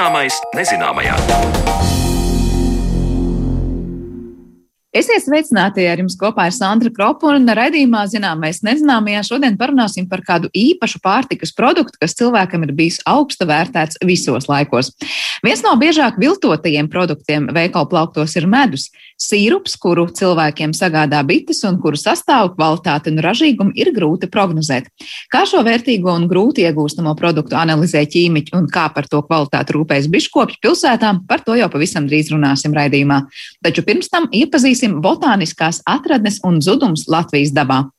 Zināmais nezināmajā. Esiet sveicināti ar jums kopā ar Sandra Kropu un raidījumā zināmais nezināmajā. Šodien parunāsim par kādu īpašu pārtikas produktu, kas cilvēkam ir bijis augsta vērtēts visos laikos. Viens no biežāk viltotajiem produktiem veikalu plauktos ir medus. Sīrups, kuru cilvēkiem sagādā bites un kuru sastāvu kvalitāti un ražīgumu ir grūti prognozēt. Kā šo vērtīgo un grūti iegūstamo produktu analizē ķīmiķi un kā par to kvalitāti rūpējas biškopļu pilsētām, par to jau pavisam drīz runāsim raidījumā. Taču pirms tam iepazīstināsim pētīsim botāniskās atradnes un zudums Latvijas dabā.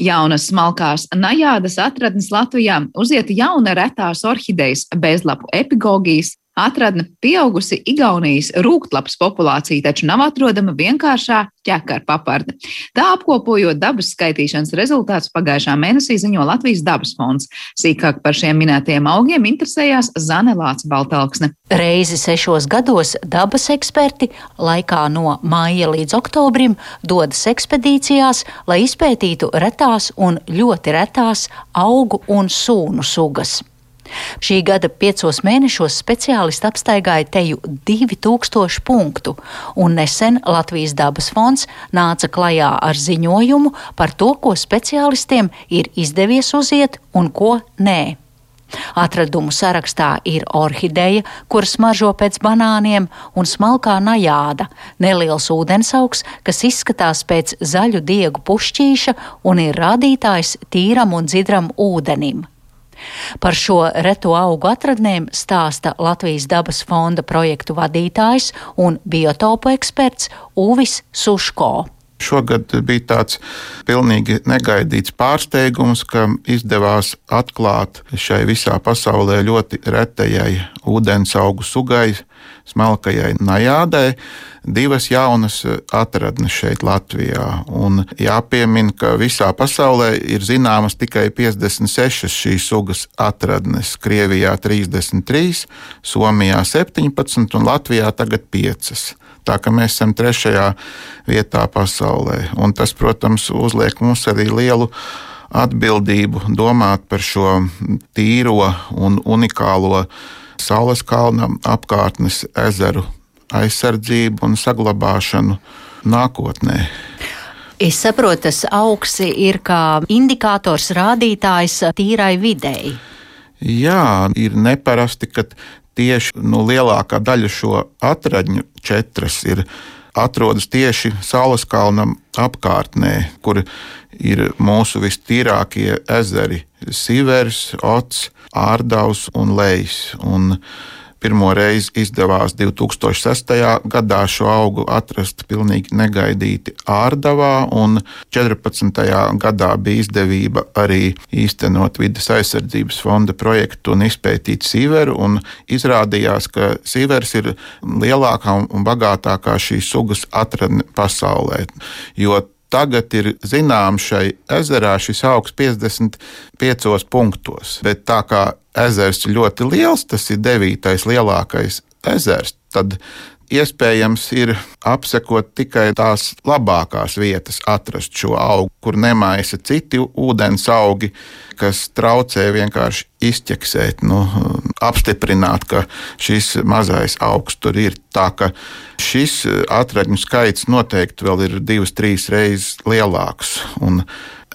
Jaunas smalkās najādas atradnes Latvijā uziet jauna retās orhidejas, bezlapu epigogijas, Atradne pieaugusi Igaunijas rūktlapas populācija, taču nav atrodama vienkāršā ķekara paparde. Tā apkopojot dabas skaitīšanas rezultātus pagājušā mēnesī ziņo Latvijas dabas fonds. Sīkāk par šiem minētajiem augiem interesējās Zanelāts Baltalksne. Reizi sešos gados dabas eksperti laikā no māja līdz oktobrim dodas ekspedīcijās, lai izpētītu retās un ļoti retās augu un sūnu sugas. Šī gada piecos mēnešos speciālisti apstaigāja teju 2000 punktu, un nesen Latvijas dabas fonds nāca klajā ar ziņojumu par to, ko speciālistiem ir izdevies uziet un ko nē. Atradumu sarakstā ir orhideja, kuras smaržo pēc banāniem, un smalkā najāda, neliels ūdensaugs, kas izskatās pēc zaļu diegu pušķīša un ir rādītājs tīram un dzidram ūdenim. Par šo reto augu atradnēm stāsta Latvijas dabas fonda projektu vadītājs un biotopu eksperts Uvis Suško. Šogad bija tāds pilnīgi negaidīts pārsteigums, ka izdevās atklāt šai visā pasaulē ļoti retajai ūdens augu sugai, smalkajai najādai, divas jaunas atradnes šeit Latvijā. Un jāpiemina, ka visā pasaulē ir zināmas tikai 56 šīs sugas atradnes. Krievijā 33, Somijā 17 un Latvijā tagad 5. Tā kā mēs esam trešajā vietā pasaulē. Un tas, protams, uzliek mums arī lielu atbildību domāt par šo tīro un unikālo Saules kalna apkārtnes ezeru aizsardzību un saglabāšanu nākotnē. Es saprotu, tas augsts ir kā indikators, rādītājs tīrai videi. Jā, ir neparasti, ka tieši nu, lielākā daļa šo atradņu četras ir atrodas tieši Saules kalnam apkārtnē, kur ir mūsu vistīrākie ezeri - Sīvers, Ots, Ārdavs un Lejs. Un Pirmo reizi izdevās 2006. gadā šo augu atrast pilnīgi negaidīti Ārdavā, un 14. gadā bija izdevība arī īstenot vidas aizsardzības fonda projektu un izpētīt sīveru, un izrādījās, ka sīvers ir lielākā un bagātākā šīs sugas atradne pasaulē, jo Tagad ir zināms šai ezerā šis augs 55 punktos, bet tā kā ezers ir ļoti liels, tas ir devītais lielākais ezers, tad iespējams ir apsekot tikai tās labākās vietas, atrast šo augu, kur nemaisa citi ūdens augi, kas traucē vienkārši izķeksēt, nu, apstiprināt, ka šis mazais augs tur ir. Tā ka šis atradņu skaits noteikti vēl ir divas, trīs reizes lielāks. Un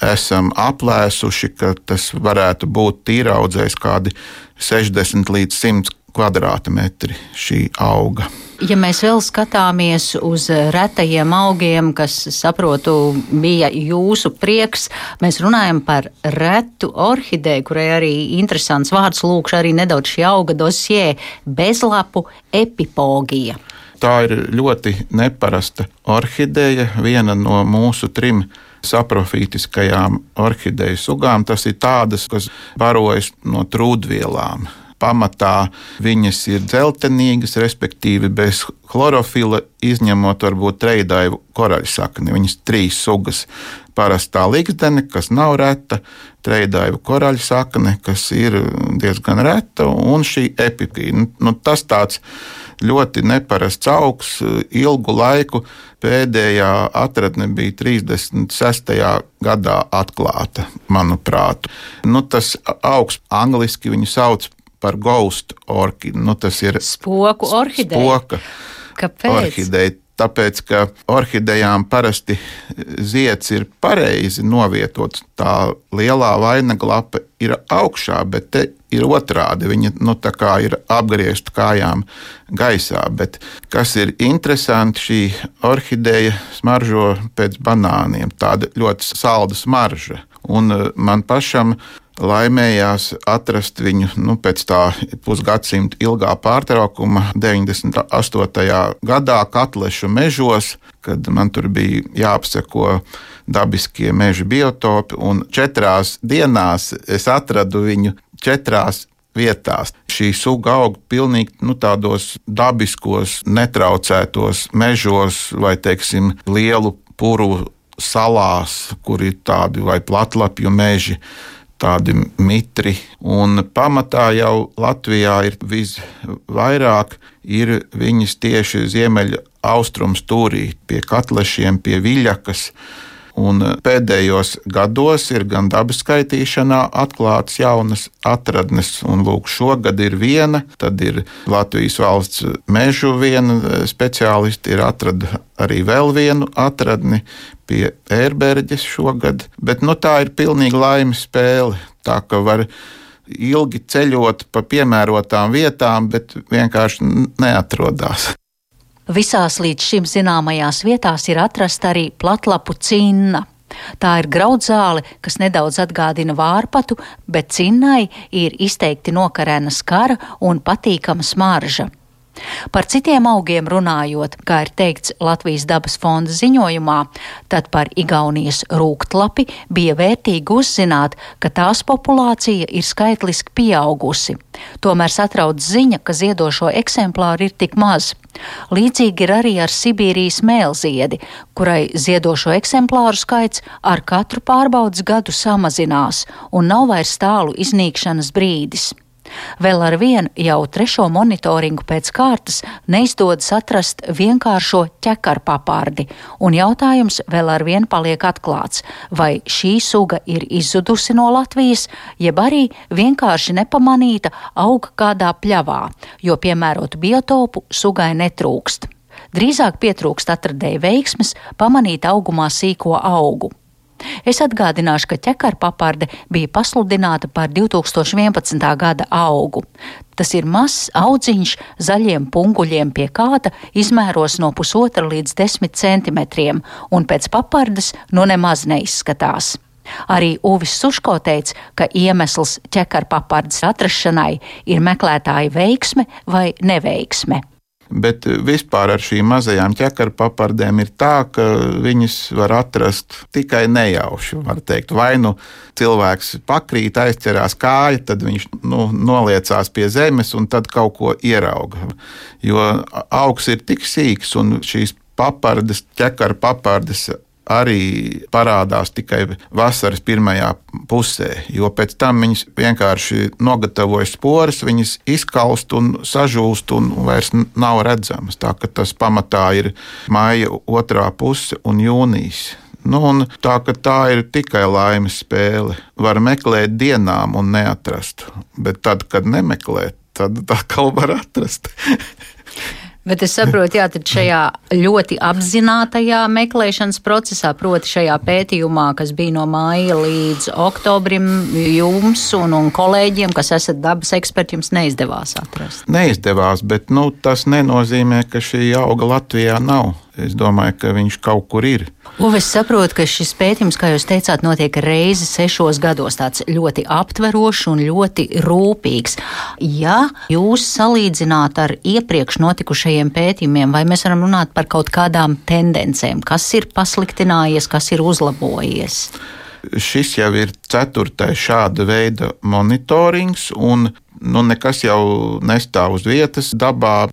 esam aplēsuši, ka tas varētu būt tīraudzējs kādi 60 līdz 100 kvadrātmetri šī auga. Ja mēs vēl skatāmies uz retajiem augiem, kas, saprotu, bija jūsu prieks, mēs runājam par retu orhideju, kurai arī interesants vārds lūkšu arī nedaudz šī auga dosie bezlapu epipogija. Tā ir ļoti neparasta orhideja, viena no mūsu trim saprofītiskajām orhideju sugām. Tas ir tādas, kas barojas no trūdvielām pamatā viņas ir dzeltenīgas, respektīvi bez chlorofila, izņemot varbūt treidaivu koraļsakni. Viņas trīs sugas - parastā līgzdene, kas nav reta, treidaivu koraļsakne, kas ir diezgan reta, un šī epipīna. Nu, tas tāds ļoti neparasts augs, ilgu laiku. Pēdējā atradne bija 36. gadā atklāta, manuprāt. Nu, tas augs angliski viņu sauc par ghost orhideju. Nu, tas ir spoku orhideja. Spoka Kāpēc? orhideja. Tāpēc, ka orhidejām parasti zieds ir pareizi novietots. Tā lielā vainaglapa ir augšā, bet te ir otrādi. Viņa nu, ir apgriezta kājām gaisā. Bet kas ir interesanti, šī orhideja smaržo pēc banāniem. Tāda ļoti salda smarža. Un eh, man pašam laimējās atrast viņu nu, pēc tā pusgadsimta ilgā pārtraukuma, 98. gadā Katlešu mežos, kad man tur bija jāapseko dabiskie meža biotopi, un četrās dienās es atradu viņu četrās vietās. Šī suga aug pilnīgi nu, tādos dabiskos, netraucētos mežos vai, teiksim, lielu puru salās, kur ir tādi vai platlapju meži tādi mitri. Un pamatā jau Latvijā ir visvairāk ir viņas tieši ziemeļa austrumu stūrī, pie katlešiem, pie viļakas. Un pēdējos gados ir gan dabas skaitīšanā atklātas jaunas atradnes, un lūk, šogad ir viena, tad ir Latvijas valsts mežu viena speciālisti, ir atrada arī vēl vienu atradni pie ērberģes šogad, bet nu, tā ir pilnīgi laimes spēle. Tā ka var ilgi ceļot pa piemērotām vietām, bet vienkārši neatrodās. Visās līdz šim zināmajās vietās ir atrasta arī platlapu cinna. Tā ir graudzāle, kas nedaudz atgādina vārpatu, bet cinnai ir izteikti nokarēna skara un patīkama smarža. Par citiem augiem runājot, kā ir teikts Latvijas dabas fonda ziņojumā, tad par Igaunijas rūktlapi bija vērtīgi uzzināt, ka tās populācija ir skaitliski pieaugusi. Tomēr satrauc ziņa, ka ziedošo eksemplāru ir tik maz. Līdzīgi ir arī ar Sibīrijas mēlziedi, kurai ziedošo eksemplāru skaits ar katru pārbaudas gadu samazinās un nav vairs tālu iznīkšanas brīdis. Vēl ar vienu jau trešo monitoringu pēc kārtas neizdodas atrast vienkāršo ķekarpapārdi, un jautājums vēl ar vienu paliek atklāts, vai šī suga ir izzudusi no Latvijas, jeb arī vienkārši nepamanīta auga kādā pļavā, jo piemērotu biotopu sugai netrūkst. Drīzāk pietrūkst atradēju veiksmes pamanīt augumā sīko augu. Es atgādināšu, ka ķekarpaparde bija pasludināta par 2011. gada augu. Tas ir mazs audziņš zaļiem punguļiem pie kāda, izmēros no pusotra līdz desmit centimetriem, un pēc papardes nu nemaz neizskatās. Arī Uvis Suško teica, ka iemesls ķekarpapardes atrašanai ir meklētāja veiksme vai neveiksme. Bet vispār ar šīm mazajām ķekarpapardēm ir tā, ka viņas var atrast tikai nejauši. Vai nu cilvēks pakrīt, aizķerās kāja, tad viņš nu, noliecās pie zemes un tad kaut ko ierauga. Jo augs ir tik sīks un šīs papardes, ķekara papardes arī parādās tikai vasaras pirmajā pusē, jo pēc tam viņas vienkārši nogatavojas sporas, viņas izkaust un sažūst un vairs nav redzamas. Tā ka tas pamatā ir maija otrā puse un jūnijas. Nu, un tā, tā ir tikai laimes spēle. Var meklēt dienām un neatrast, bet tad, kad nemeklē, tad atkal var atrast. Bet es saprotu, jā, tad šajā ļoti apzinātajā meklēšanas procesā, proti šajā pētījumā, kas bija no māja līdz oktobrim, jums un, un kolēģiem, kas esat dabas eksperti, jums neizdevās atrast? Neizdevās, bet nu, tas nenozīmē, ka šī auga Latvijā nav. Es domāju, ka viņš kaut kur ir. Uve, es saprotu, ka šis pētījums, kā jūs teicāt, notiek reizi sešos gados. Tāds ļoti aptverošs un ļoti rūpīgs. Ja jūs salīdzināt ar iepriekš notikušajiem pētījumiem, vai mēs varam runāt par kaut kādām tendencēm, kas ir pasliktinājies, kas ir uzlabojies? Šis jau ir ceturtais šāda veida monitorings, un nu, nekas jau nestāv uz vietas dabā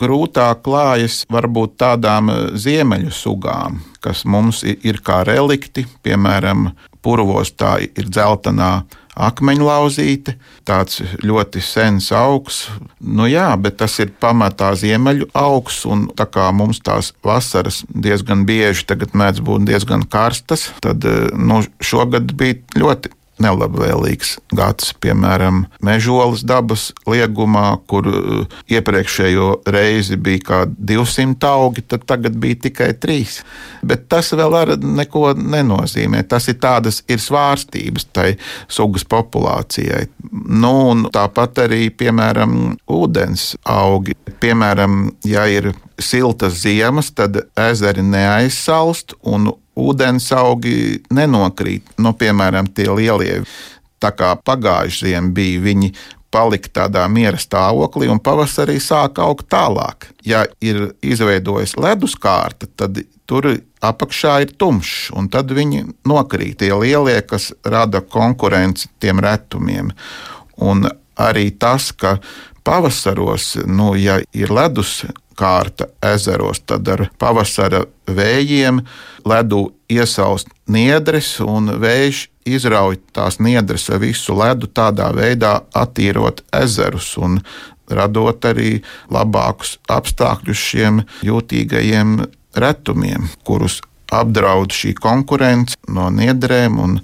grūtāk klājas varbūt tādām eh, ziemeļu sugām, kas mums ir kā relikti, piemēram, purvos tā ir dzeltenā akmeņlauzīte, tāds ļoti sens augs. Nu jā, bet tas ir pamatā ziemeļu augs, un tā kā mums tās vasaras diezgan bieži tagad mēdz būt diezgan karstas, tad nu, šogad bija ļoti nelabvēlīgs gads. Piemēram, mežolas dabas liegumā, kur uh, iepriekšējo reizi bija kādi 200 augi, tad tagad bija tikai 3. Bet tas vēl ar neko nenozīmē. Tas ir tādas ir svārstības tai sugas populācijai. Nu, tāpat arī, piemēram, ūdens augi. Piemēram, ja ir siltas ziemas, tad ezeri neaizsalst un ūdensaugi nenokrīt. Nu, piemēram, tie lielie, tā kā pagājušajā ziemā bija, viņi palika tādā miera stāvoklī un pavasarī sāka augt tālāk. Ja ir izveidojis ledus kārta, tad tur apakšā ir tumšs, un tad viņi nokrīt tie lielie, kas rada konkurenci tiem retumiem. Un arī tas, ka pavasaros, nu, ja ir ledus kārta ezeros, tad ar pavasara vējiem ledu iesaust niedres, un vējš izrauj tās niedres ar visu ledu, tādā veidā attīrot ezerus un radot arī labākus apstākļus šiem jūtīgajiem retumiem, kurus apdraud šī konkurence no niedrēm un,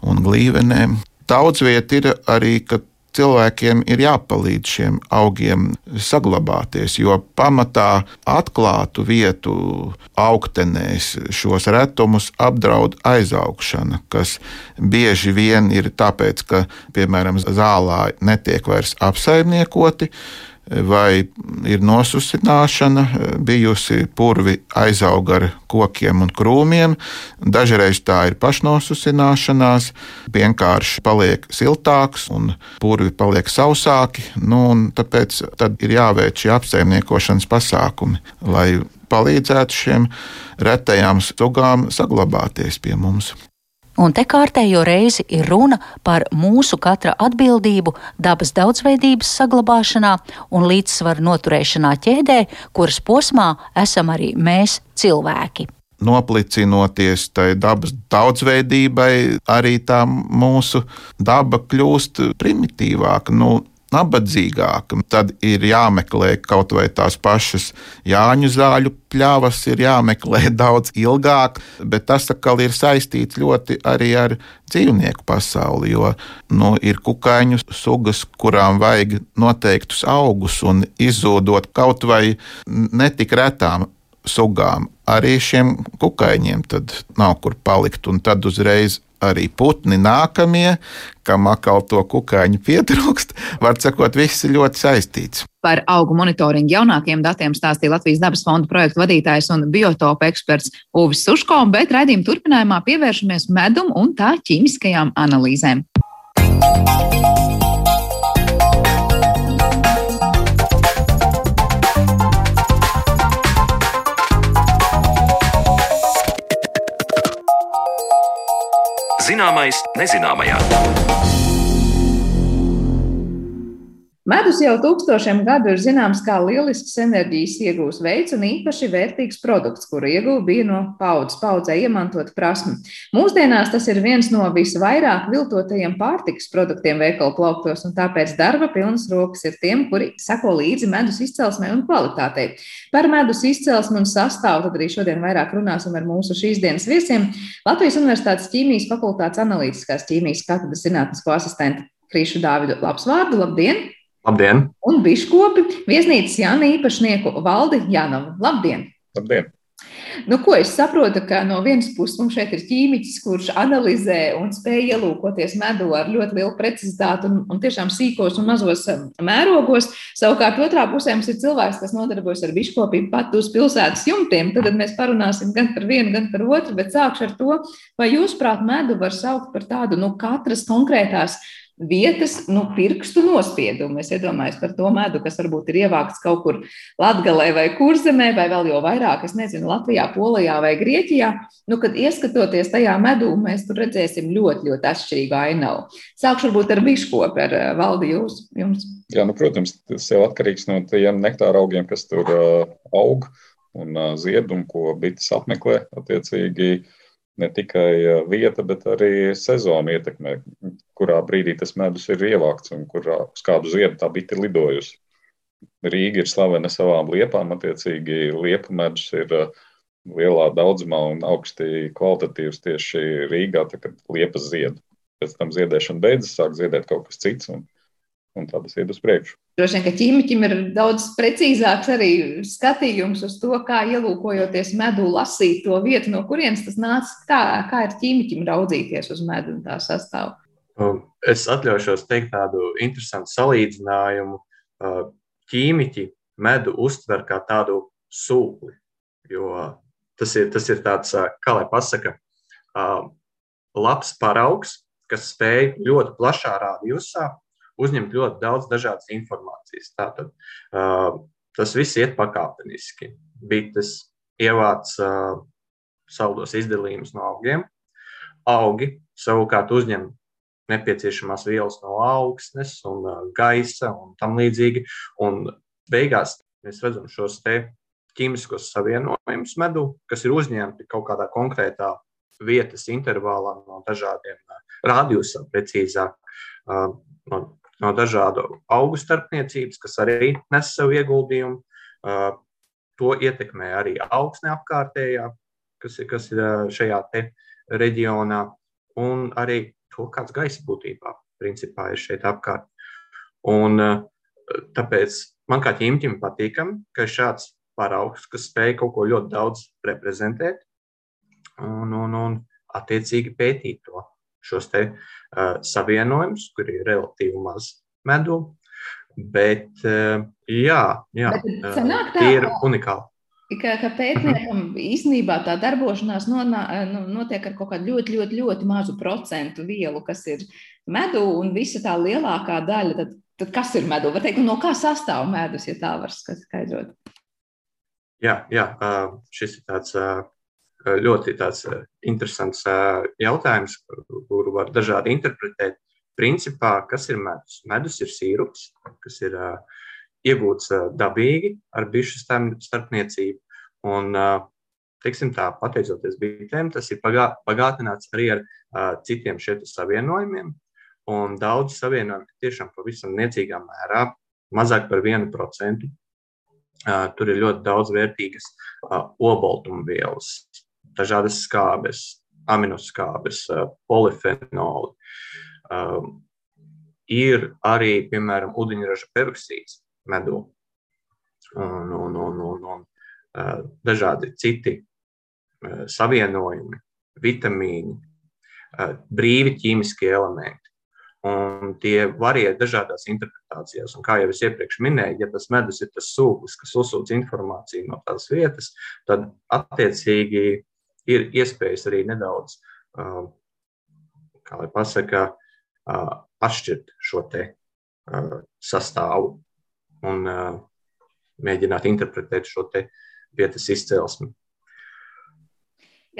un glīvenēm. Daudz vieta ir arī, ka cilvēkiem ir jāpalīdz šiem augiem saglabāties, jo pamatā atklātu vietu augtenēs šos retumus apdraud aizaugšana, kas bieži vien ir tāpēc, ka, piemēram, zālā netiek vairs apsaimniekoti, vai ir nosusināšana, bijusi purvi aizauga ar kokiem un krūmiem. Dažreiz tā ir pašnosusināšanās, vienkārši paliek siltāks un purvi paliek sausāki. Nu, tāpēc ir jāveic šie apsaimniekošanas pasākumi, lai palīdzētu šiem retajām sugām saglabāties pie mums. Un te kārtējo reizi ir runa par mūsu katra atbildību dabas daudzveidības saglabāšanā un līdzsvaru noturēšanā ķēdē, kuras posmā esam arī mēs cilvēki noplicinoties tai dabas daudzveidībai, arī tā mūsu daba kļūst primitīvāka. Nu, nabadzīgāka, tad ir jāmeklē kaut vai tās pašas Jāņu zāļu pļavas, ir jāmeklē daudz ilgāk, bet tas atkal ir saistīts ļoti arī ar dzīvnieku pasauli, jo nu, ir kukaiņu sugas, kurām vajag noteiktus augus, un izzūdot kaut vai netik retām sugām, arī šiem kukaiņiem nav kur palikt, un tad uzreiz arī putni nākamie, kam atkal to kukaiņu pietrūkst. Var sakot, viss ir ļoti saistīts. Par augu monitoringu jaunākiem datiem stāstīja Latvijas dabas fonda projektu vadītājs un biotopa eksperts Uvis Suško, bet raidījuma turpinājumā pievēršamies medum un tā ķīmiskajām analīzēm. Zināmais nezināmajā. Medus jau tūkstošiem gadu ir zināms kā lielisks enerģijas iegūs veids un īpaši vērtīgs produkts, kuru ieguva bija no paudzes paudzē iemantot prasmi. Mūsdienās tas ir viens no visvairāk viltotajiem pārtikas produktiem veikalu plauktos, un tāpēc darba pilnas rokas ir tiem, kuri sako līdzi medus izcelsmē un kvalitātei. Par medus izcelsmi un sastāvu tad arī šodien vairāk runāsim ar mūsu šīs dienas viesiem - Latvijas Universitātes ķīmijas fakultātes analītiskās ķīmijas katedras zinātnisko asistentu Krīšu Dāvidu. Labs vārdu, labdien! Labdien! Un biškopi viesnīcas Jāna īpašnieku Valdi Jānovu. Labdien! Labdien! Nu, ko es saprotu, ka no vienas puses mums šeit ir ķīmiķis, kurš analizē un spēj ielūkoties medu ar ļoti lielu precizitāti un, un tiešām sīkos un mazos um, mērogos. Savukārt otrā pusē mums ir cilvēks, kas nodarbojas ar biškopību pat uz pilsētas jumtiem. Tad mēs parunāsim gan par vienu, gan par otru, bet sākšu ar to, vai jūs, prāt, medu var saukt par tādu, nu, katras konkrētās vietas, nu, pirkstu nospiedumu. Es iedomājos par to medu, kas varbūt ir ievākts kaut kur Latvijā vai Kurzemē, vai vēl jau vairāk, es nezinu, Latvijā, Polijā vai Grieķijā. Nu, kad ieskatoties tajā medū, mēs tur redzēsim ļoti, ļoti atšķirīgu ainavu. Sākšu varbūt ar biškopu, ar eh, valdi jūs, jums. Jā, nu, protams, tas jau atkarīgs no tiem nektāra augiem, kas tur uh, aug un uh, zied un ko bites apmeklē attiecīgi. Ne tikai vieta, bet arī sezona ietekmē, kurā brīdī tas medus ir ievākts un kurā uz kādu ziedu tā bite ir lidojusi. Rīga ir slavena savām liepām, attiecīgi liepa medus ir lielā daudzumā un augsti kvalitatīvs tieši Rīgā, tā, kad liepas zied. Pēc tam ziedēšana beidzas, sāk ziedēt kaut kas cits. Un, un tā tas iet uz priekšu. Droši vien, ka ķīmiķim ir daudz precīzāks arī skatījums uz to, kā ielūkojoties medu, lasīt to vietu, no kurienes tas nāca. Kā, kā ir ķīmiķim raudzīties uz medu un tā sastāvu? Um, es atļaušos teikt tādu interesantu salīdzinājumu. Uh, ķīmiķi medu uztver kā tādu sūkli, jo tas ir, tas ir tāds, uh, kā lai pasaka, uh, labs paraugs, kas spēj ļoti plašā rādījusā uzņemt ļoti daudz dažādas informācijas. Tātad uh, tas viss iet pakāpeniski. Bites ievāc uh, saldos izdalījumus no augiem, augi savukārt uzņem nepieciešamās vielas no augsnes un uh, gaisa un tam līdzīgi. Un beigās mēs redzam šos te ķīmiskos savienojumus medu, kas ir uzņemti kaut kādā konkrētā vietas intervālā no dažādiem rādījusiem, precīzāk no no dažādu augu starpniecības, kas arī nes sev ieguldījumu. To ietekmē arī augsne apkārtējā, kas ir, kas ir šajā reģionā, un arī to, kāds gaisa būtībā principā ir šeit apkārt. Un, tāpēc man kā ķīmijam patīkam, ka ir šāds paraugs, kas spēj kaut ko ļoti daudz reprezentēt un, un, un attiecīgi pētīt to šos te uh, savienojumus, kur ir relatīvi maz medu. Bet, uh, jā, jā bet sanāk, tā, ir unikāli. Ka, ka pētniekam īstenībā tā darbošanās nonā, nu, notiek ar kaut kādu ļoti, ļoti, ļoti mazu procentu vielu, kas ir medu, un visa tā lielākā daļa. Tad, tad kas ir medu? Var teikt, no kā sastāv medus, ja tā var skaidrot? Jā, jā šis ir tāds ļoti tāds eh, interesants eh, jautājums, kuru var dažādi interpretēt. Principā, kas ir medus? Medus ir sīrups, kas ir eh, iegūts dabīgi ar bišu starpniecību. Un, teiksim tā, pateicoties bitēm, tas ir pagātināts arī ar citiem šiem savienojumiem. Un daudz savienojumu tiešām pavisam niecīgā mērā, mazāk par 1%. Tur ir ļoti daudz vērtīgas obaltumvielas, dažādas skābes, aminoskābes, polifenoli. Um, ir arī, piemēram, ūdeņraža peroksīds medū un, un, un, un, un uh, dažādi citi savienojumi, vitamīni, brīvi ķīmiskie elementi. Un tie var iet dažādās interpretācijās. Un kā jau es iepriekš minēju, ja tas medus ir tas sūklis, kas uzsūc informāciju no tās vietas, tad attiecīgi ir iespējas arī nedaudz, kā lai pasakā, atšķirt šo te sastāvu un mēģināt interpretēt šo te vietas izcelsmi.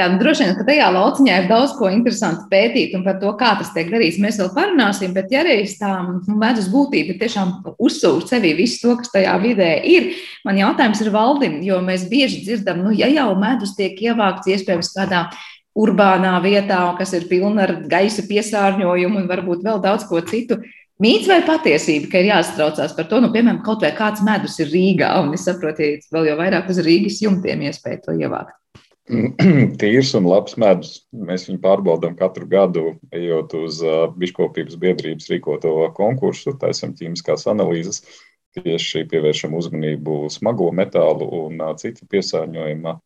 Jā, nu, droši vien, ka tajā lauciņā ir daudz ko interesantu pētīt, un par to, kā tas tiek darīts, mēs vēl parunāsim. Bet, ja reiz tā nu, medus būtība tiešām uzsūc sevī visu to, kas tajā vidē ir, man jautājums ir valdim, jo mēs bieži dzirdam, nu, ja jau medus tiek ievākts iespējams kādā urbānā vietā, kas ir pilna ar gaisa piesārņojumu un varbūt vēl daudz ko citu. Mīts vai patiesība, ka ir jāsatraucās par to, nu, piemēram, kaut vai kāds medus ir Rīgā, un es saprotu, ja vēl jau vairāk uz Rīgas jumtiem iespēja to ievākt. tīrs un labs medus. Mēs viņu pārbaudām katru gadu, ejot uz Biškopības biedrības rīkoto konkursu, taisam ķīmiskās analīzes, tieši pievēršam uzmanību smago metālu un citu piesārņojumu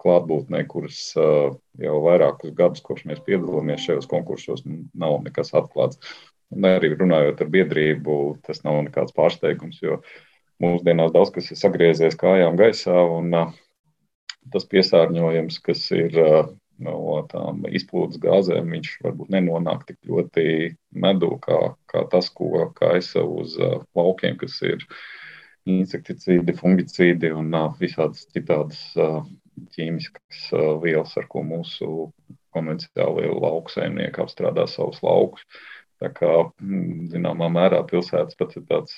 klātbūtnē, kuras jau vairākus gadus, kopš mēs piedalāmies šajos konkursos, nav nekas atklāts. Un arī runājot ar biedrību, tas nav nekāds pārsteigums, jo mūsdienās daudz kas ir sagriezies kājām gaisā un uh, tas piesārņojums, kas ir no tām izplūdes gāzēm, viņš varbūt nenonāk tik ļoti medū, kā, kā tas, ko kaisa uz laukiem, kas ir insekticīdi, fungicīdi un visādas citādas ķīmiskas vielas, ar ko mūsu konvencionālie lauksaimnieki apstrādā savus laukus. Tā kā, zināmā mērā, pilsētas pats ir tāds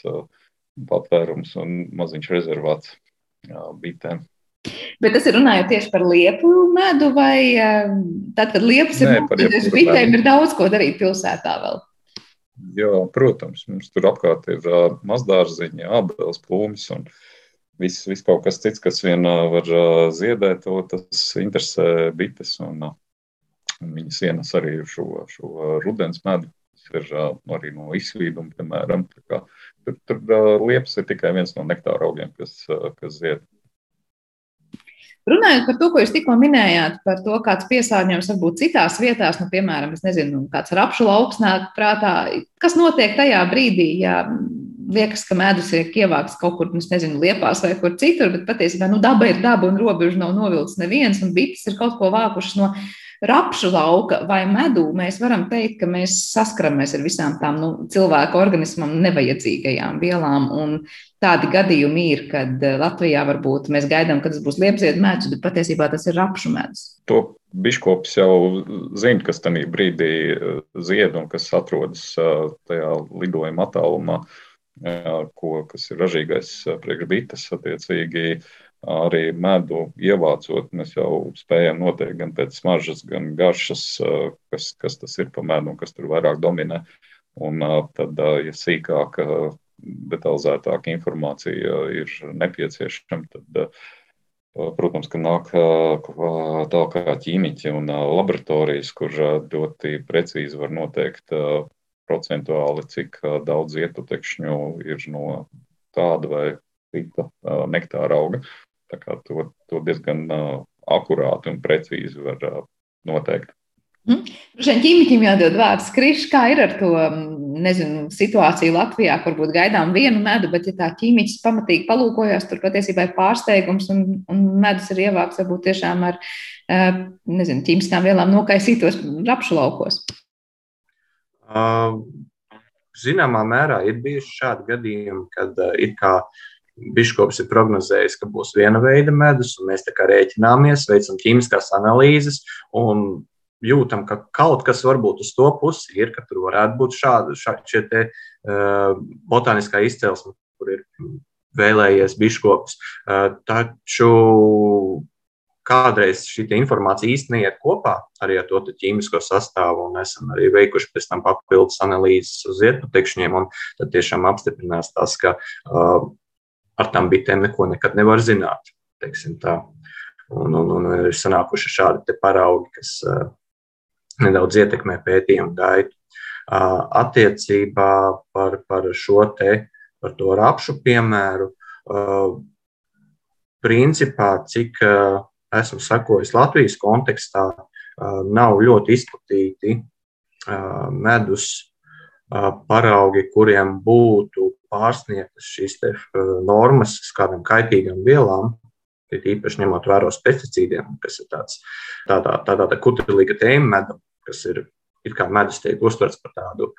patvērums un maziņš rezervāts bitēm. Bet tas ir runājot tieši par liepu medu, vai tad, kad liepas ir notiektas, bitēm ir daudz ko darīt pilsētā vēl? Jā, protams, mums tur apkārt ir uh, mazdārziņi, abeles, plūmes un viss, viss kaut kas cits, kas vien uh, var uh, ziedēt, to tas interesē bites un, uh, viņas ienes arī šo, šo uh, rudens medu. Tas ir uh, arī no izsvīduma, piemēram. Tur, tur uh, liepas ir tikai viens no nektāra augiem, kas, uh, kas zied. Runājot par to, ko jūs tikko minējāt, par to, kāds piesārņojums var būt citās vietās, nu, piemēram, nezinu, kāds rapšu lauks nāk prātā, kas notiek tajā brīdī, ja liekas, ka medus ir ievākts kaut kur, nu, nezinu, liepās vai kur citur, bet patiesībā nu, daba ir daba un robeža nav novilcis neviens, un bites ir kaut ko vākušas no rapšu lauka vai medū, mēs varam teikt, ka mēs saskaramies ar visām tām nu, cilvēku organismam nevajadzīgajām vielām. Un tādi gadījumi ir, kad eh, Latvijā varbūt mēs gaidām, ka tas būs liepziedu medus, bet patiesībā tas ir rapšu medus. To biškops jau zina, kas tajā brīdī eh, zied un kas atrodas eh, tajā lidojuma attālumā, ko, kas ir ražīgais priekšbites attiecīgi arī medu ievācot, mēs jau spējam noteikt gan pēc smaržas, gan garšas, kas, kas tas ir pa medu un kas tur vairāk dominē. Un tad, ja sīkāk, detalizētāka informācija ir nepieciešama, tad, protams, ka nāk tālāk kā ķīmiķi un laboratorijas, kur ļoti precīzi var noteikt procentuāli, cik daudz ietekšņu ir no tāda vai cita nektāra auga. To, to diezgan uh, akurāti un precīzi var uh, noteikt. Mm. Šiem ķīmiķiem jādod vārds skrišs, kā ir ar to nezinu, situāciju Latvijā, kur būtu gaidām vienu medu, bet, ja tā ķīmiķis pamatīgi palūkojas, tur patiesībā ir pārsteigums un, un medus ir ievākts varbūt tiešām ar nezinu, ķīmiskām vielām nokaisītos rapšu laukos. Uh, zināmā mērā ir bijuši šādi gadījumi, kad uh, ir kā uh, Biškops ir prognozējis, ka būs viena veida medus, un mēs tā kā rēķināmies, veicam ķīmiskās analīzes un jūtam, ka kaut kas varbūt uz to pusi ir, ka tur varētu būt šādi šā, šie te, uh, botāniskā izcelsme, kur ir vēlējies biškops. Uh, taču kādreiz šī informācija īstenībā neiet kopā arī ar to ķīmisko sastāvu, un esam arī veikuši pēc tam papildus analīzes uz ietpatekšņiem, un tad tiešām apstiprinās tas, ka uh, ar tām bitēm neko nekad nevar zināt. Un, un, un ir sanākuši šādi paraugi, kas uh, nedaudz ietekmē pētījumu gaitu. Uh, attiecībā par, par šo te, par rapšu piemēru, uh, principā, cik esmu sekojis Latvijas kontekstā, nav ļoti izplatīti medus paraugi, kuriem būtu pārsniegtas šīs te, normas uz kādām kaitīgām vielām, īpaši ņemot vērā pesticīdiem, kas ir tāds, tādā, tādā tā kutelīga tēma medam, kas ir, ir kā medus tiek uztverts par tādu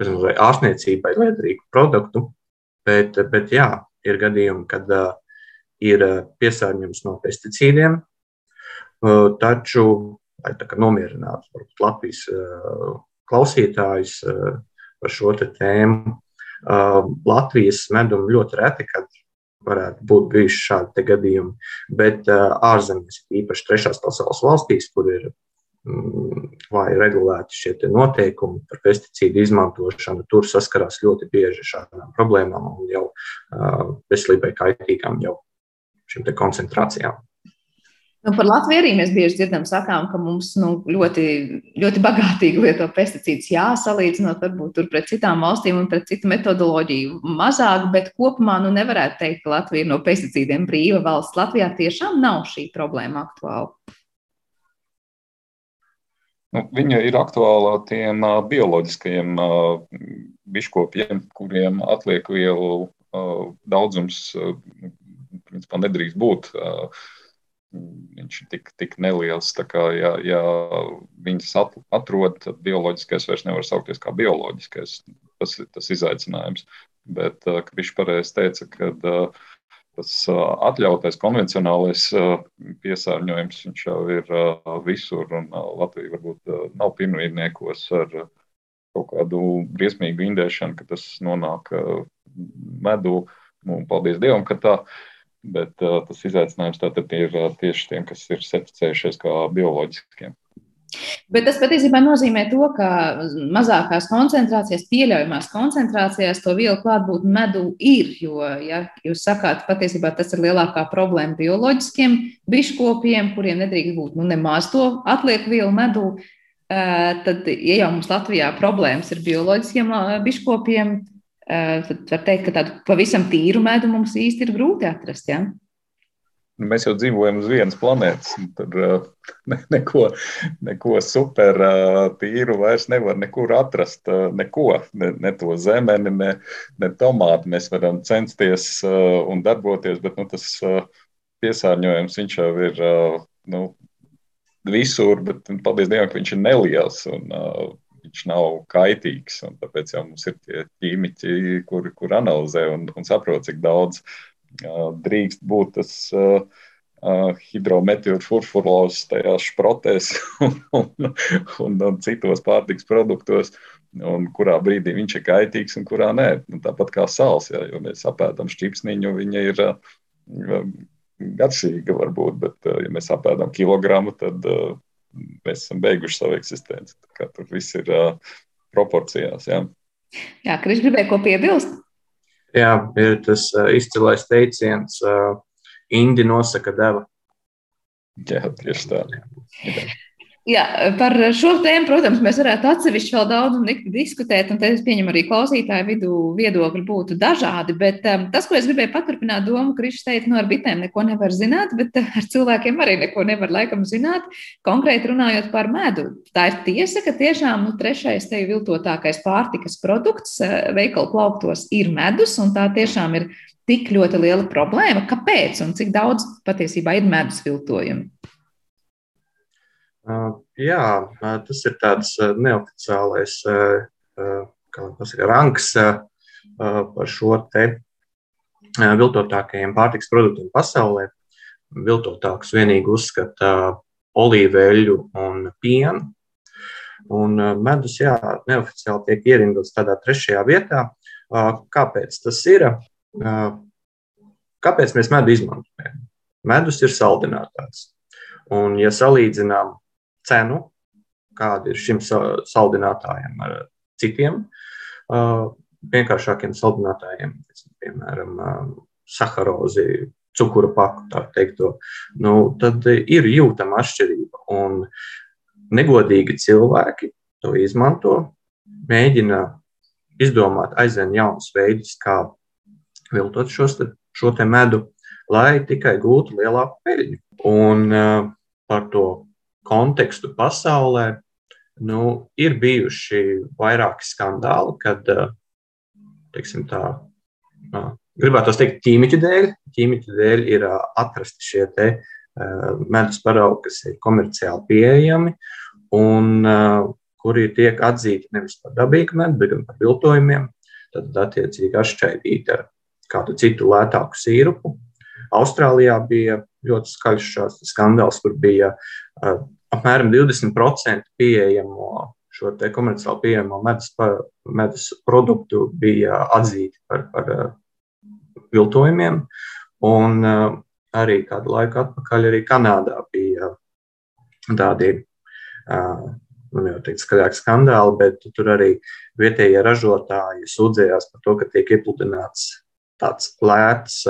vai ārstniecībai liederīgu produktu, bet, bet jā, ir gadījumi, kad uh, ir piesārņojums no pesticīdiem, uh, taču, lai tā kā nomierinātu Latvijas uh, klausītājus uh, par šo tēmu, Latvijas medum ļoti reti, kad varētu būt bijuši šādi gadījumi, bet ārzemēs, īpaši trešās pasaules valstīs, kur ir mm, vai regulēti šie noteikumi par pesticīdu izmantošanu, tur saskarās ļoti bieži ar šādām problēmām un jau veselībai kaitīgām jau šīm koncentrācijām. Nu, par Latviju arī mēs bieži dzirdam, sakām, ka mums nu, ļoti, ļoti bagātīgi lieto pesticīdus. Jā, salīdzinot varbūt pret citām valstīm un pret citu metodoloģiju mazāk, bet kopumā nu, nevarētu teikt, ka Latvija ir no pesticīdiem brīva valsts. Latvijā tiešām nav šī problēma aktuāla. Nu, viņa ir aktuāla tiem bioloģiskajiem biškopiem, kuriem atlieku vielu daudzums principā nedrīkst būt. Viņš ir tik, tik neliels. Kā, ja, ja viņas atrod, tad bioloģiskais vairs nevar saukties kā bioloģiskais. Tas ir tas izaicinājums. Bet viņš pareizi teica, ka tas atļautais konvencionālais piesārņojums jau ir visur, un Latvija varbūt nav pirmrīdniekos ar kaut kādu briesmīgu indēšanu, ka tas nonāk medū. Nu, paldies Dievam, ka tā ir bet tas izaicinājums tātad ir tieši tiem, kas ir certificējušies kā bioloģiskiem. Bet tas patiesībā nozīmē to, ka mazākās koncentrācijās, pieļaujamās koncentrācijās to vielu klātbūtne medū ir. Jo, ja jūs sakāt, patiesībā tas ir lielākā problēma bioloģiskiem biškopiem, kuriem nedrīkst būt nu, nemaz to atlieku vielu medū, tad, ja jau mums Latvijā problēmas ir bioloģiskiem biškopiem, tad var teikt, ka tādu pavisam tīru medu mums īsti ir grūti atrast. Ja? Nu, mēs jau dzīvojam uz vienas planētas. Tur ne, neko, neko super tīru vairs nevar nekur atrast. Neko, ne, ne to zemeni, ne, ne tomātu. Mēs varam censties un darboties, bet nu, tas piesārņojums jau ir nu, visur. Bet, paldies Dievam, ka viņš ir neliels. Un, Viņš nav kaitīgs, un tāpēc jau mums ir tie ķīmiķi, kuri kur analizē un, un saprot, cik daudz uh, drīkst būt tas hidrometeoru furfurozes tajās šprotēs un, un, un, un citos pārtiks produktos, un kurā brīdī viņš ir kaitīgs un kurā nē. Nu, tāpat kā sāls, ja, jo mēs apēdam šķipsniņu, viņa ir gadsimta varbūt, bet ja mēs apēdam kilogramu, tad mēs esam beiguši savu eksistenci. Tur viss ir proporcijās. Jā, jā Kris gribēja ko piebilst? Jā, ir tas uh, izcilais teiciens, uh, Indi nosaka deva. Jā, tieši tā. Jā. Jā, par šo tēmu, protams, mēs varētu atsevišķi vēl daudz diskutēt, un es pieņemu arī klausītāju vidū viedokļi būtu dažādi. Bet um, tas, ko es gribēju paturpināt, domu, Krišs teica, nu, ar bitēm neko nevar zināt, bet uh, ar cilvēkiem arī neko nevar laikam zināt. Konkrēti runājot par medu, tā ir tiesa, ka tiešām nu, trešais te viltotākais pārtikas produkts uh, veikalu plauktos ir medus, un tā tiešām ir tik ļoti liela problēma. Kāpēc un cik daudz patiesībā ir medus viltojumi? Jā, tas ir tāds neoficiālais saka, rangs par šo te viltotākajiem pārtiks produktiem pasaulē. Viltotāks vienīgi uzskata olīveļu un pienu. Un medus, jā, neoficiāli tiek ierindots tādā trešajā vietā. Kāpēc tas ir? Kāpēc mēs medu izmantojam? Medus ir saldinātājs. Un, ja salīdzinām cenu, kāda ir šim saldinātājam ar citiem vienkāršākiem saldinātājiem, piemēram, saharozi, cukuru paku, tā teikt, nu, tad ir jūtama atšķirība. Un negodīgi cilvēki to izmanto, mēģina izdomāt aizvien jaunus veidus, kā viltot šos, šo te medu, lai tikai gūtu lielāku peļņu. Un uh, par to kontekstu pasaulē, nu, ir bijuši vairāki skandāli, kad, eh, teiksim tā, gribētu teikt, ķīmiķu dēļ, ķīmiķu dēļ ir atrasti šie te medus paraugi, kas ir komerciāli pieejami un kuri tiek atzīti nevis par dabīgu medu, bet gan par viltojumiem, tad attiecīgi atšķaidīti ar kādu citu lētāku sīrupu. Austrālijā bija ļoti skaļš šāds skandāls, kur bija apmēram 20% pieejamo šo komerciāli pieejamo medus, medus produktu bija atzīti par, par uh, viltojumiem. Un uh, arī kādu laiku atpakaļ arī Kanādā bija tādi, uh, nu jau teikt, skaļāki skandāli, bet tur arī vietējie ražotāji sūdzējās par to, ka tiek iepludināts tāds lēts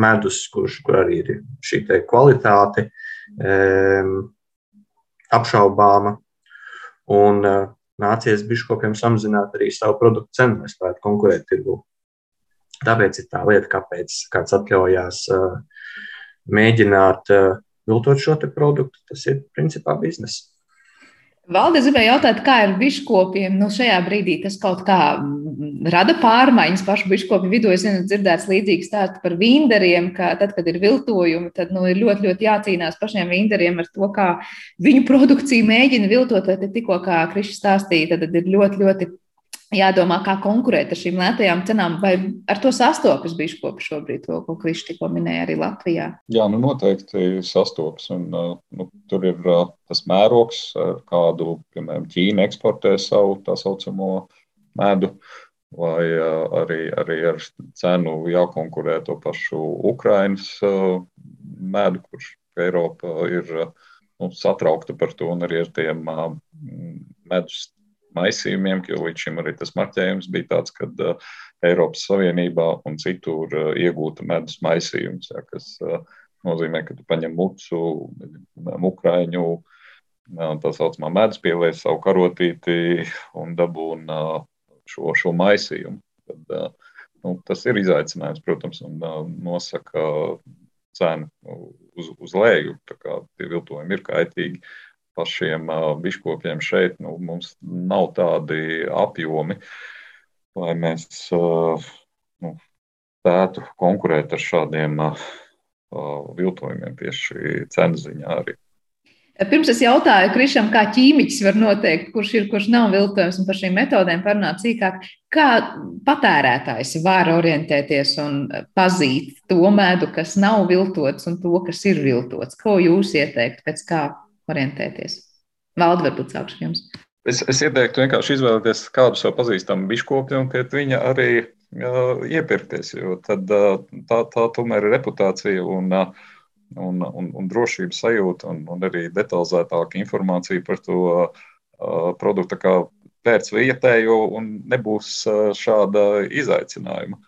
medus, kurš kur arī ir šī kvalitāte apšaubāma. Un nācies biškopiem samazināt arī savu produktu cenu, lai spētu konkurēt tirgu. Tāpēc ir tā lieta, kāpēc kāds atļaujās mēģināt viltot šo produktu. Tas ir principā biznesa. Valdis gribēja jautāt, kā ir biškopiem. Nu, šajā brīdī tas kaut kā rada pārmaiņas pašu biškopu vidū. Es zinu, dzirdēts līdzīgs stāsts par vīndariem, ka tad, kad ir viltojumi, tad nu, ir ļoti, ļoti jācīnās pašiem vīndariem ar to, kā viņu produkciju mēģina viltot. Tad tikko, kā Krišs stāstīja, tad ir ļoti, ļoti jādomā, kā konkurēt ar šīm lētajām cenām, vai ar to sastopas biškopi šobrīd, to, ko Krišs tikko minēja arī Latvijā? Jā, nu noteikti sastopas. Un, uh, nu, tur ir uh, tas mērogs, ar kādu, piemēram, Ķīna eksportē savu tā saucamo medu. Vai arī, arī ar cenu jākonkurē to pašu Ukraiņas medu, kurš Eiropa ir nu, satraukta par to, un arī ar tiem medus maisījumiem, jo līdz šim arī tas marķējums bija tāds, ka Eiropas Savienībā un citur iegūta medus maisījums, ja, kas nozīmē, ka tu paņem mucu, ukraiņu, tā saucamā medus pieliec savu karotīti un dabūna šo, šo maisījumu. Tad, nu, tas ir izaicinājums, protams, un nosaka cenu uz, uz leju. Tie viltojumi ir kaitīgi pašiem biškopiem šeit. Nu, mums nav tādi apjomi, lai mēs nu, spētu konkurēt ar šādiem viltojumiem tieši cenu ziņā arī. Pirms es jautāju Krišam, kā ķīmiķis var noteikt, kurš ir, kurš nav viltojums, un par šīm metodēm parunāt sīkāk, kā patērētājs var orientēties un pazīt to medu, kas nav viltots, un to, kas ir viltots. Ko jūs ieteiktu, pēc kā orientēties? Valdi, varbūt sākšu jums. Es, es ieteiktu vienkārši izvēlēties kādu savu pazīstamu biškopi un pie viņa arī uh, iepirkties, jo tad, uh, tā, tā tomēr ir reputācija un uh, un, un, un drošības sajūta, un, un arī detalizētāka informācija par to produktu, kā pēc vietējo, un nebūs šāda izaicinājuma.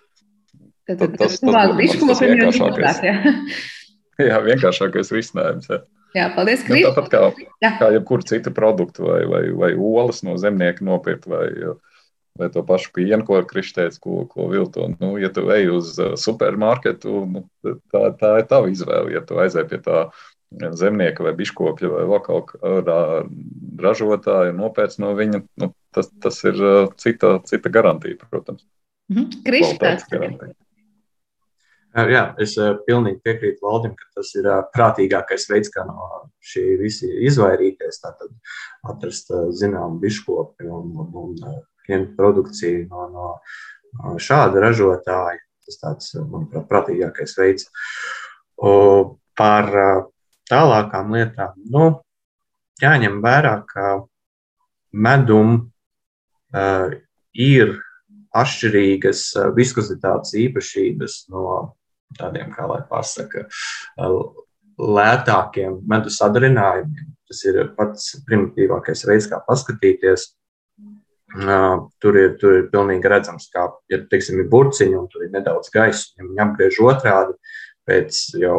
Tad, tad, tas, tas, tas vienkāršākais. Jā. jā, vienkāršākais risinājums. Jā. Jā, paldies, Krīt. Nu, tāpat kā, jā. kā jebkuru citu produktu, vai, vai, vai olas no zemnieka nopirkt, vai uh, vai to pašu pienu, ko kristēts, ko, ko vilto. Nu, ja tu ej uz uh, supermarketu, nu, tā, tā ir tava izvēle. Ja tu aizej pie tā zemnieka vai biškopja vai kaut kāda ražotāja un nopēc no viņa, nu, tas, tas ir uh, cita, cita garantija, protams. Mhm. Kristēts. Jā, es uh, pilnīgi piekrītu Valdim, ka tas ir uh, prātīgākais veids, kā no šī visa izvairīties. Tātad atrast uh, zināmu biškopi un, un, produkciju no, no šāda ražotāja. Tas tāds, manuprāt, prātīgākais veids. O, par tālākām lietām. Nu, jāņem vērā, ka medum uh, ir atšķirīgas viskozitātes īpašības no tādiem, kā lai pasaka, lētākiem medus sadarinājumiem. Tas ir pats primitīvākais veids, kā paskatīties Tur ir, tur ir pilnīgi redzams, ka, ja teiksim, ir burciņi un tur ir nedaudz gaisa, ja viņi apgriež otrādi, pēc jau,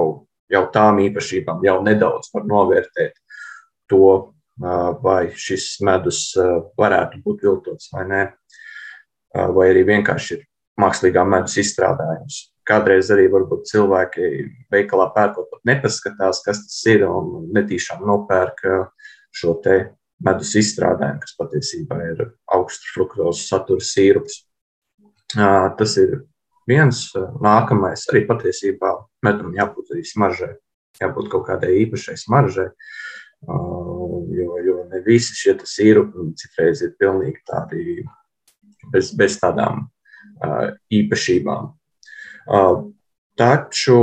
jau tām īpašībām jau nedaudz var novērtēt to, vai šis medus varētu būt viltots vai nē, vai arī vienkārši ir mākslīgā medus izstrādājums. Kādreiz arī varbūt cilvēki veikalā pērkot, pat nepaskatās, kas tas ir, un netīšām nopērk šo te medus izstrādājumu, kas patiesībā ir augsts fruktozes satura sīrups. Tas ir viens. Nākamais arī patiesībā medum jābūt arī smaržai, jābūt kaut kādai īpašai smaržai. Jo, jo ne visi šie sīrupi citreiz ir pilnīgi tādi bez, bez tādām īpašībām. Taču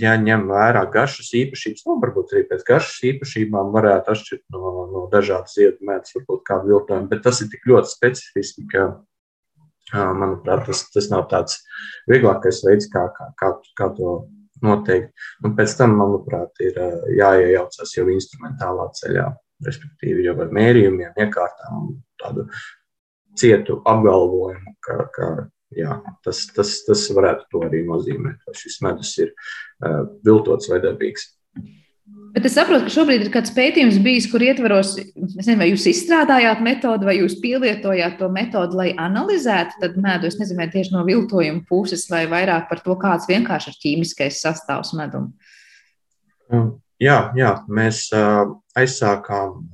jāņem vērā garšas īpašības, nu, varbūt arī pēc garšas īpašībām varētu atšķirt no, no dažādas medus, varbūt kādu viltojumu, bet tas ir tik ļoti specifiski, ka, manuprāt, tas, tas nav tāds vieglākais veids, kā, kā, kā, kā to noteikt. Un pēc tam, manuprāt, ir jāiejaucas jau instrumentālā ceļā, respektīvi jau ar mērījumiem, iekārtām, tādu cietu apgalvojumu, ka, ka jā, tas, tas, tas varētu to arī nozīmēt, vai šis medus ir uh, viltots vai dabīgs. Bet es saprotu, ka šobrīd ir kāds pētījums bijis, kur ietvaros, nezinu, vai jūs izstrādājāt metodi, vai jūs pielietojāt to metodi, lai analizētu medu. Es nezinu, vai tieši no viltojuma puses, vai vairāk par to, kāds vienkārši ir ķīmiskais sastāvs medum. Jā, jā mēs uh, aizsākām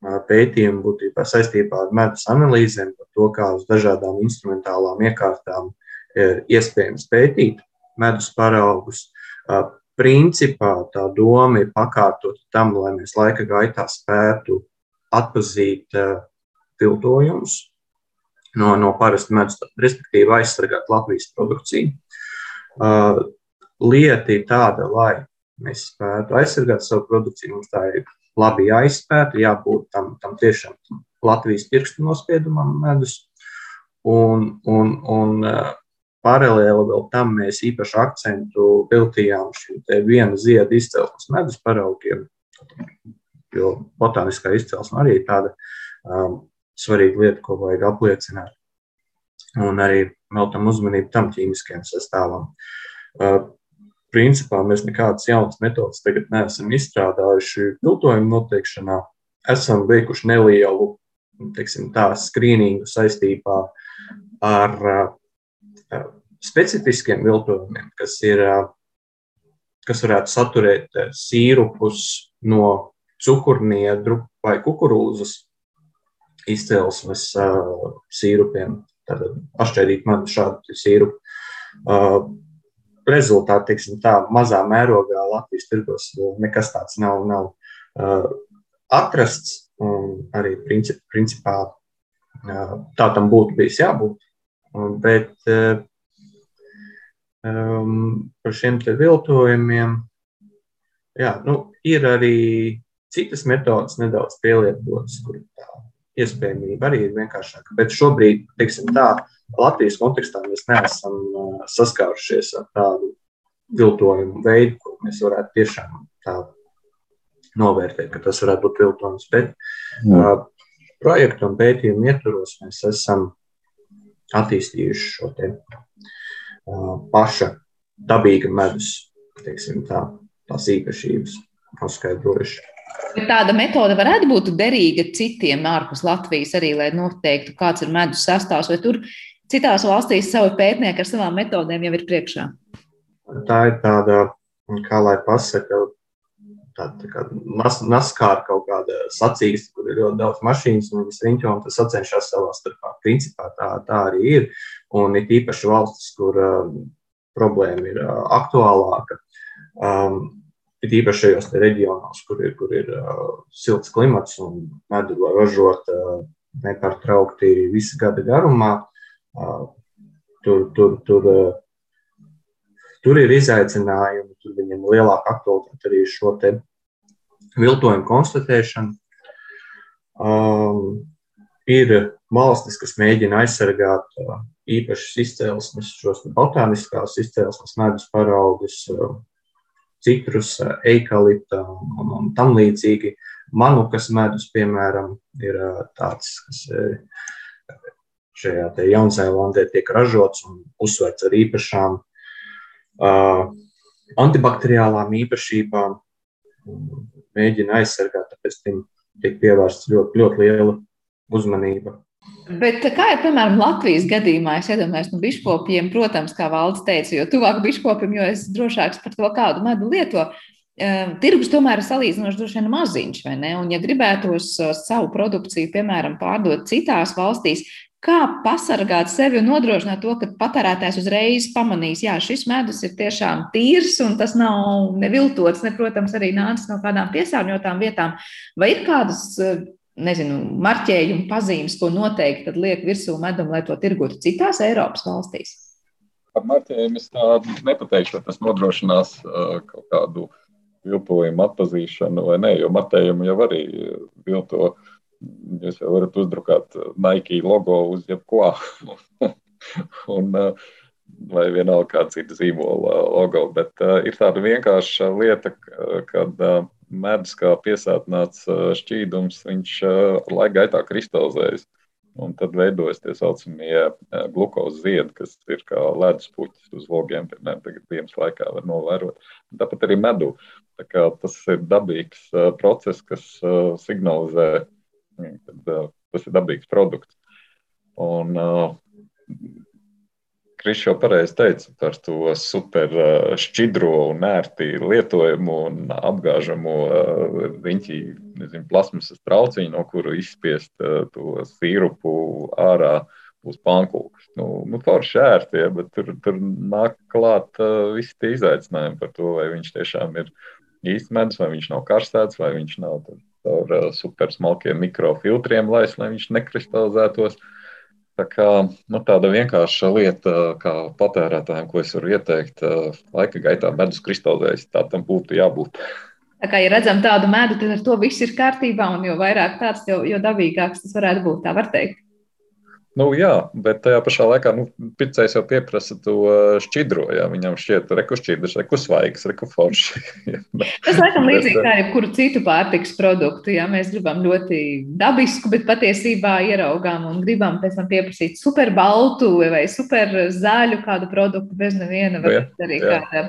pētījumu būtībā saistībā ar medus analīzēm, par to, kā uz dažādām instrumentālām iekārtām ir iespējams pētīt medus paraugus. Principā tā doma ir pakārtot tam, lai mēs laika gaitā spētu atpazīt viltojumus no, no parasta medus, respektīvi aizsargāt Latvijas produkciju. Lieta ir tāda, lai mēs spētu aizsargāt savu produkciju, mums tā ir labi jāizpēta, jābūt tam, tam tiešām Latvijas pirkstu nospiedumam medus. Un, un, un paralēli vēl tam mēs īpaši akcentu veltījām šim viena zieda izcelsmes medus paraugiem, jo botāniskā izcelsme arī ir tāda um, svarīga lieta, ko vajag apliecināt. Un arī veltam uzmanību tam ķīmiskajam sastāvam. Uh, principā mēs nekādas jaunas metodas tagad neesam izstrādājuši viltojuma noteikšanā. Esam veikuši nelielu teiksim, tā, skrīningu saistībā ar uh, specifiskiem viltojumiem, kas, ir, uh, kas varētu saturēt sīrupus no cukurniedru vai kukurūzas izcelsmes uh, sīrupiem. Tad atšķaidīt man šādu sīrupu. Uh, rezultāti, teiksim, tā mazā mērogā Latvijas tirgos nekas tāds nav, nav uh, atrasts. Arī princip, principā uh, tā tam būtu bijis jābūt. Bet uh, um, par šiem te viltojumiem jā, nu, ir arī citas metodas nedaudz pielietotas, kur tā iespējamība arī ir vienkāršāka. Bet šobrīd, teiksim tā, Latvijas kontekstā mēs neesam saskārušies ar tādu viltojumu veidu, ko mēs varētu tiešām tā novērtēt, ka tas varētu būt viltojums. Bet uh, projektu un pētījumu ietvaros mēs esam attīstījuši šo te uh, paša dabīga medus, teiksim tā, tās īpašības noskaidrojuši. Bet tāda metode varētu būt derīga citiem ārpus Latvijas arī, lai noteiktu, kāds ir medus sastāvs, vai tur citās valstīs savi pētnieki ar savām metodēm jau ir priekšā? Tā ir tāda, kā lai pasaka, tāda tā nas, naskāra kaut kāda sacīksta, kur ir ļoti daudz mašīnas un viņas riņķo, un tas sacenšas savā starpā. Principā tā, tā arī ir. Un ir īpaši valstis, kur uh, problēma ir uh, aktuālāka. Um, ir īpaši šajos reģionos, kur ir, kur ir uh, silts klimats un medu var ražot uh, nepārtraukti visu gada garumā. Tur, tur, tur, tur ir izaicinājumi, tur viņiem ir lielāka aktualitāte arī šo viltojumu konstatēšanu. Um, ir valstis, kas mēģina aizsargāt uh, īpašas izcelsmes, šos botāniskās izcelsmes medus paraugus, uh, citrus, uh, eikalipta un, un, un tam līdzīgi. Manukas medus, piemēram, ir uh, tāds, kas ir šajā Jaunzēlandē tiek ražots un uzsvērts ar īpašām uh, antibakteriālām īpašībām. Mēģina aizsargāt, tāpēc tam tiek pievērsta ļoti, ļoti liela uzmanība. Bet kā ir, piemēram, Latvijas gadījumā, es iedomājos, nu, biškopiem, protams, kā valsts teica, jo tuvāk biškopim, jo es drošāks par to, kādu medu lieto. Tirgus tomēr ir salīdzinoši droši vien maziņš, vai ne? Un, ja gribētos savu produkciju, piemēram, pārdot citās valstīs, Kā pasargāt sevi un nodrošināt to, ka patērētājs uzreiz pamanīs, ka šis medus ir tiešām tīrs un tas nav neviltots, ne, protams, arī nācis no kādām piesārņotām vietām. Vai ir kādas, nezinu, marķējuma pazīmes, ko noteikti liek virsū medam, lai to tirgotu citās Eiropas valstīs? Par marķējumu es tā nepateikšu, tas nodrošinās kaut kādu viltojumu atpazīšanu vai nē, jo marķējumu jau arī vilto Jūs jau varat uzdrukāt Nike logo uz jebko. un, vai vienalga kāda cita zīmola logo. Bet uh, ir tāda vienkārša lieta, kad uh, medus kā piesātināts šķīdums, viņš laika gaitā kristalizējas. Un tad veidojas tie saucamie glukozes ziedi, kas ir kā ledus puķis uz logiem. Piemēram, tagad dienas laikā var novērot. Tāpat arī medu. Tā tas ir dabīgs process, kas signalizē Tad, uh, tas ir dabīgs produkts. Un, uh, Krišs jau pareizi teica par to super uh, šķidro un ērti lietojumu un apgāžamo uh, riņķi, nezinu, plasmasas trauciņu, no kura izspiest uh, to sīrupu ārā uz pankūkas. Nu, nu forši ērti, ja, bet tur, tur nāk klāt uh, visi tie izaicinājumi par to, vai viņš tiešām ir īsts medus, vai viņš nav karstēts, vai viņš nav. Caur uh, supersmalkiem mikrofiltriem laist, lai viņš nekristalizētos. Tā kā, nu, tāda vienkārša lieta, kā patērētājiem, ko es varu ieteikt, uh, laika gaitā medus kristalizējas, tā tam būtu jābūt. Tā kā ja redzam tādu medu, tad ar to viss ir kārtībā, un jo vairāk tāds, jo, jo dabīgāks tas varētu būt. Tā var teikt. Nu, jā, bet tajā pašā laikā nu, pircējs jau pieprasa to šķidro. Jā, viņam šķiet, reku šķidrs, reku svaigs, reku forši. Tas laikam līdzīgi kā jebkuru citu pārtiks produktu. Jā, mēs gribam ļoti dabisku, bet patiesībā ieraugām un gribam pēc tam pieprasīt super baltu vai super zaļu kādu produktu bez neviena, varbūt arī jā. kāda,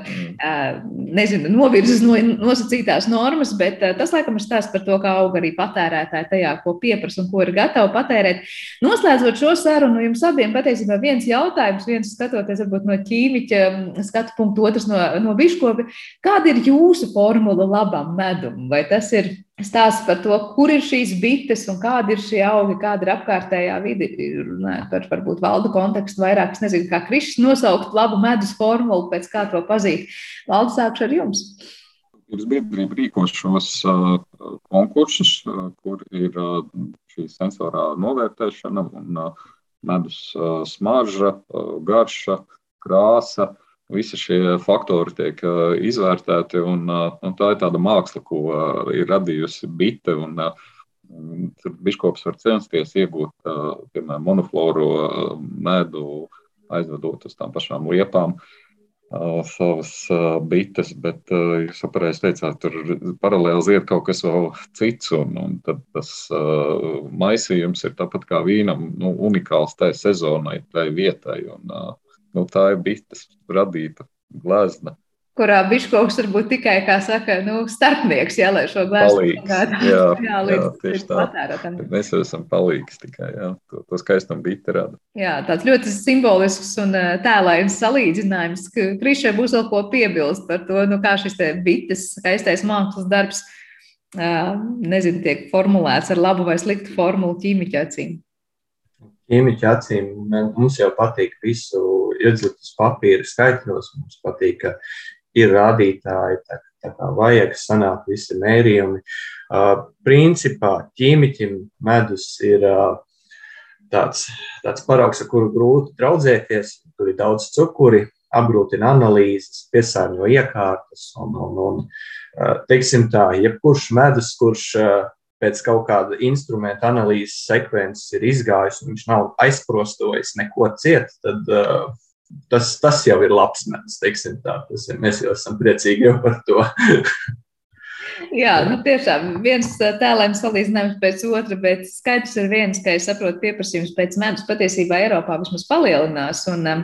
nezinu, novirzes no nosacītās normas, bet tas laikam ir stāsts par to, kā aug arī patērētāji tajā, ko pieprasa un ko ir gatavi patērēt. Noslēdzot šo sarunu, jums abiem patiesībā viens jautājums, viens skatoties varbūt no ķīmiķa skatu punktu, otrs no, no biškopi. Kāda ir jūsu formula labam medum? Vai tas ir stāsts par to, kur ir šīs bites un kādi ir šie augi, kāda ir apkārtējā vide. Runājot par varbūt valdu kontekstu vairāk, es nezinu, kā Kristus nosaukt labu medus formulu, pēc kā to pazīt. Valdu sākšu ar jums. Pirms biedrība rīkos šos uh, konkursus, uh, kur ir uh, šī sensorā novērtēšana un uh, medus uh, smarža, uh, garša, krāsa. Visi šie faktori tiek uh, izvērtēti, un, uh, un tā ir tāda māksla, ko uh, ir radījusi bite. Un, uh, tur biškops var censties iegūt, uh, piemēram, monofloru uh, medu, aizvedot uz tām pašām liepām. Uh, savas bites, bet jūs pareizi teicāt, tur paralēli zied kaut kas vēl cits, un, un tad tas uh, maisījums ir tāpat kā vīnam, nu, unikāls tai sezonai, tai vietai, un uh, nu, tā ir bites radīta glezna kurā Biškovs var būt tikai, kā saka, nu, starpnieks, jā, lai šo glāzi pagādātu. Jā, jā, līdz, jā, tieši tā. Patērātam. Mēs esam palīgs tikai, jā, to, to skaistumu biti rada. Jā, tāds ļoti simbolisks un tēlains salīdzinājums, ka Krišai būs vēl ko piebilst par to, nu, kā šis te bites skaistais mākslas darbs, nezinu, tiek formulēts ar labu vai sliktu formulu ķīmiķa acīm. Ķīmiķa acīm mums jau patīk visu iedzīt uz papīra skaitļos. Mums patīk, ka ir rādītāji, tā, tā kā vajag, sanāk visi mērījumi. Uh, principā ķīmiķim medus ir uh, tāds, tāds paraugs, ar kuru grūti draudzēties. Tur ir daudz cukuri, apgrūtina analīzes, piesārņo iekārtas. Un, un, un, uh, teiksim tā, jebkurš medus, kurš uh, pēc kaut kāda instrumenta analīzes sekvences ir izgājis un viņš nav aizprostojis neko ciet, tad uh, tas, tas jau ir labs mēnesis, teiksim tā. Tas, mēs jau esam priecīgi jau par to. Jā, nu tiešām viens tēlēns salīdzinājums pēc otra, bet skaidrs ir viens, ka es saprotu, pieprasījums pēc medus patiesībā Eiropā vismaz palielinās. Un, um,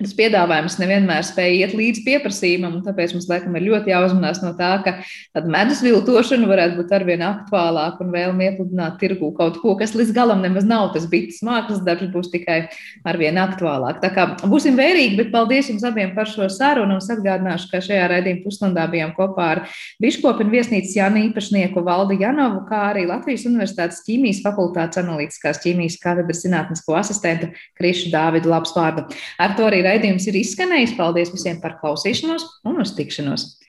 tas piedāvājums nevienmēr spēj iet līdz pieprasījumam, un tāpēc mums laikam ir ļoti jāuzmanās no tā, ka tāda medus viltošana varētu būt arvien aktuālāka un vēlme iepludināt tirgu kaut ko, kas līdz galam nemaz nav tas bites mākslas darbs, būs tikai arvien aktuālāk. Tā kā būsim vērīgi, bet paldies jums abiem par šo sarunu un atgādināšu, ka šajā raidījuma pusstundā bijām kopā ar Biškopinu viesnīcas Jānu īpašnieku Valdi Janovu, kā arī Latvijas Universitātes ķīmijas fakultātes analītiskās ķīmijas katedras zinātnisko asistentu Krišu Dāvidu Labsvārdu. Ar to arī raidījums ir izskanējis. Paldies visiem par klausīšanos un uz tikšanos!